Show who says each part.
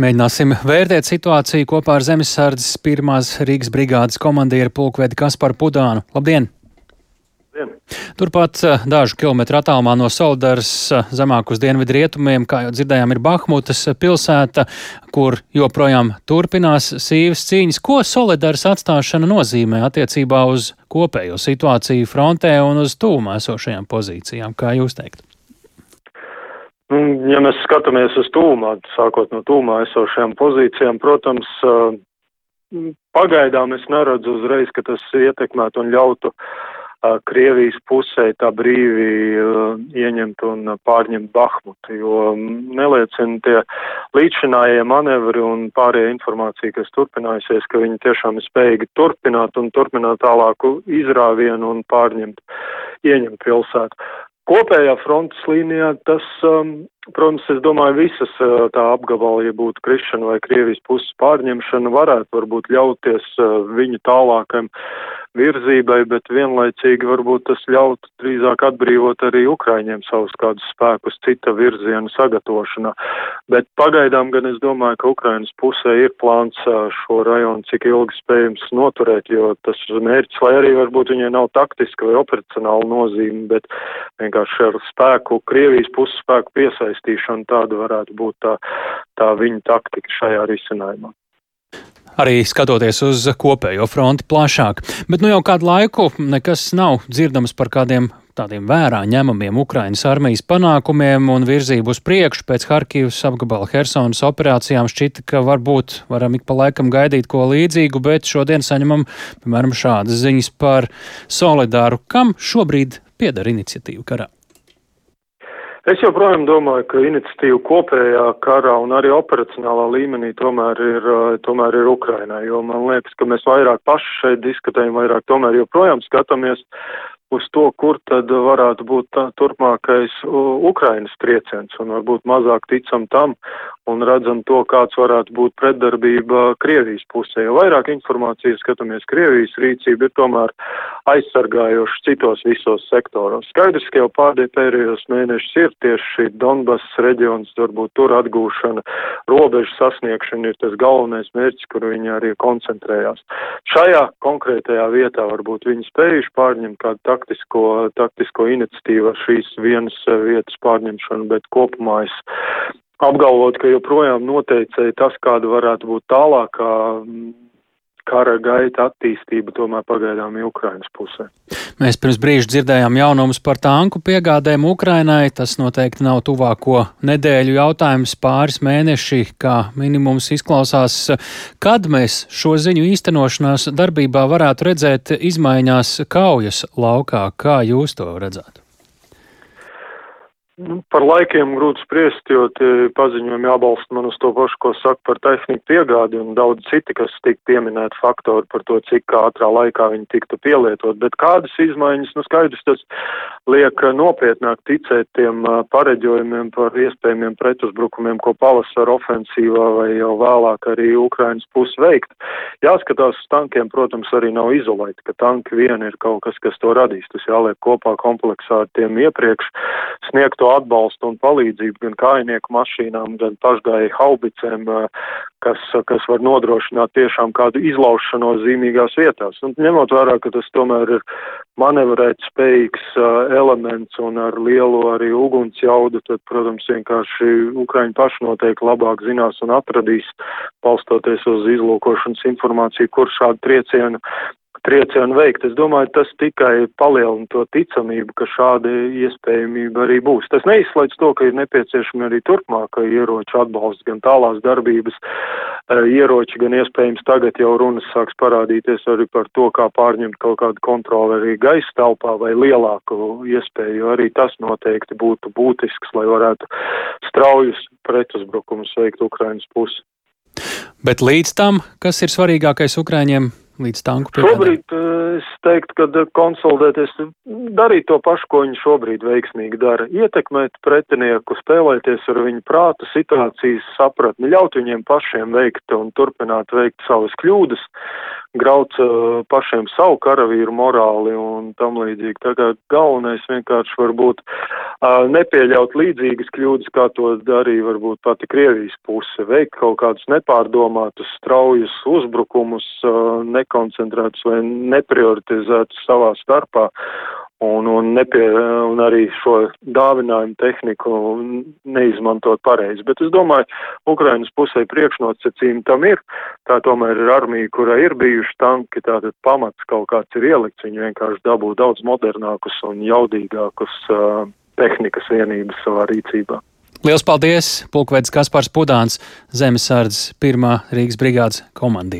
Speaker 1: Mēģināsim vērtēt situāciju kopā ar Zemesardzes pirmās Rīgas brigādes komandieru pulkvedi Kasparu Pudānu. Labdien! Labdien. Turpat eh, dažu kilometru attālumā no Soldaras eh, zemāk uz dienvidu rietumiem, kā jau dzirdējām, ir Bahmutas pilsēta, kur joprojām turpinās sīvas cīņas. Ko Solidars atstāšana nozīmē attiecībā uz kopējo situāciju frontē un uz tūmā esošajām pozīcijām, kā jūs teikt?
Speaker 2: Nu, ja mēs skatāmies uz tūmā, sākot no tūmā esošajām pozīcijām, protams, pagaidām es neredzu uzreiz, ka tas ietekmētu un ļautu Krievijas pusē tā brīvi ieņemt un pārņemt Bahmutu, jo neliecina tie līdzinājie manevri un pārējā informācija, kas turpinājusies, ka viņi tiešām ir spējīgi turpināt un turpināt tālāku izrāvienu un pārņemt, ieņemt pilsētu. Kopējā frontes līnijā tas, um, protams, es domāju, visas uh, tā apgabala, ja būtu krišana vai Krievijas puses pārņemšana, varētu varbūt ļauties uh, viņu tālākam virzībai, bet vienlaicīgi varbūt tas ļautu drīzāk atbrīvot arī Ukraiņiem savus kādus spēkus cita virziena sagatavošanā. Bet pagaidām gan es domāju, ka Ukrainas pusē ir plāns šo rajonu cik ilgi spējams noturēt, jo tas mērķis, lai arī varbūt viņai nav taktiska vai operacionāla nozīme, bet vienkārši ar spēku, Krievijas puses spēku piesaistīšanu tāda varētu būt tā, tā viņa taktika šajā risinājumā
Speaker 1: arī skatoties uz kopējo fronti plašāk. Bet nu jau kādu laiku nekas nav dzirdams par kādiem tādiem vērā ņemamiem Ukrainas armijas panākumiem un virzību uz priekšu pēc Harkivas apgabala Helsonas operācijām šķita, ka varbūt varam ik pa laikam gaidīt ko līdzīgu, bet šodien saņemam, piemēram, šādas ziņas par solidāru, kam šobrīd pieder iniciatīva karā.
Speaker 2: Es joprojām domāju, ka iniciatīva kopējā karā un arī operacionālā līmenī tomēr ir, eh, tomēr ir Ukrainai, jo man liekas, ka mēs vairāk paši šeit diskutējam, vairāk tomēr joprojām skatāmies uz to, kur tad varētu būt tā, turpmākais Ukrainas trieciens, un varbūt mazāk ticam tam un redzam to, kāds varētu būt pretdarbība Krievijas pusē. Jo vairāk informācijas skatāmies Krievijas rīcība ir tomēr aizsargājoši citos visos sektoros. Skaidrs, ka jau pārdie pēdējos mēnešus ir tieši šī Donbass reģions, varbūt tur atgūšana, robežu sasniegšana ir tas galvenais mērķis, kur viņi arī koncentrējās. Šajā konkrētajā vietā varbūt viņi spējuši pārņemt kādu taktisko, taktisko iniciatīvu ar šīs vienas vietas pārņemšanu, bet kopumā es apgalvot, ka joprojām noteicēja tas, kāda varētu būt tālākā kara gaita attīstība tomēr pagaidām ir Ukrainas pusē.
Speaker 1: Mēs pirms brīža dzirdējām jaunumus par tanku piegādēm Ukrainai. Tas noteikti nav tuvāko nedēļu jautājums, pāris mēneši, kā minimums izklausās. Kad mēs šo ziņu īstenošanās darbībā varētu redzēt izmaiņās kaujas laukā, kā jūs to redzētu?
Speaker 2: Nu, par laikiem grūti spriest, jo tie paziņojumi jābalsta man uz to pašu, ko saka par tehniku piegādi un daudz citi, kas tika pieminēti faktori par to, cik ātrā laikā viņi tiktu pielietot. Bet kādas izmaiņas, nu skaidrs, tas liek nopietnāk ticēt tiem pareģojumiem par iespējamiem pretuzbrukumiem, ko pavasara ofensīvā vai jau vēlāk arī Ukrainas pus veikt. Jāskatās uz tankiem, protams, arī nav izolēti, ka tanki vien ir kaut kas, kas to radīs. Tas jāliek kopā kompleksā ar tiem iepriekš sniegto atbalstu un palīdzību gan kājnieku mašīnām, gan pašgāju haubicēm, kas, kas var nodrošināt tiešām kādu izlaušanos zīmīgās vietās. Un ņemot vērā, ka tas tomēr ir manevrēt spējīgs elements un ar lielu arī uguns jaudu, tad, protams, vienkārši Ukraiņi paši noteikti labāk zinās un atradīs, balstoties uz izlūkošanas informāciju, kur šādu triecienu triecienu veikt. Es domāju, tas tikai palielina to ticamību, ka šāda iespējamība arī būs. Tas neizslēdz to, ka ir nepieciešami arī turpmākai ieroču atbalsts, gan tālās darbības eh, ieroči, gan iespējams tagad jau runas sāks parādīties arī par to, kā pārņemt kaut kādu kontroli arī gaisa telpā vai lielāku iespēju, jo arī tas noteikti būtu būtisks, lai varētu straujus pretuzbrukumus veikt Ukrainas pusi.
Speaker 1: Bet līdz tam, kas ir svarīgākais Ukraiņiem, līdz tanku piegādē?
Speaker 2: Šobrīd es teiktu, ka konsolidēties, darīt to pašu, ko viņi šobrīd veiksmīgi dara. Ietekmēt pretinieku, spēlēties ar viņu prātu, situācijas sapratni, ļaut viņiem pašiem veikt un turpināt veikt savas kļūdas, graut uh, pašiem savu karavīru morāli un tam līdzīgi. Tā kā galvenais vienkārši varbūt nepieļaut līdzīgas kļūdas, kā to darīja varbūt pati Krievijas puse, veikt kaut kādus nepārdomātus, straujus uzbrukumus, uh, nekoncentrētus vai neprioritizētus savā starpā un, un, nepie, un arī šo dāvinājumu tehniku neizmantot pareizi. Bet es domāju, Ukrainas pusē priekšnosacījumi tam ir. Tā tomēr ir armija, kurai ir bijuši tanki, tātad pamats kaut kāds ir ielikts. Viņi vienkārši dabū daudz modernākus un jaudīgākus uh, tehnikas vienības savā rīcībā.
Speaker 1: Liels paldies! Pulkvedis Kaspars Pudāns, Zemesardzes 1. Rīgas brigādes komandieris.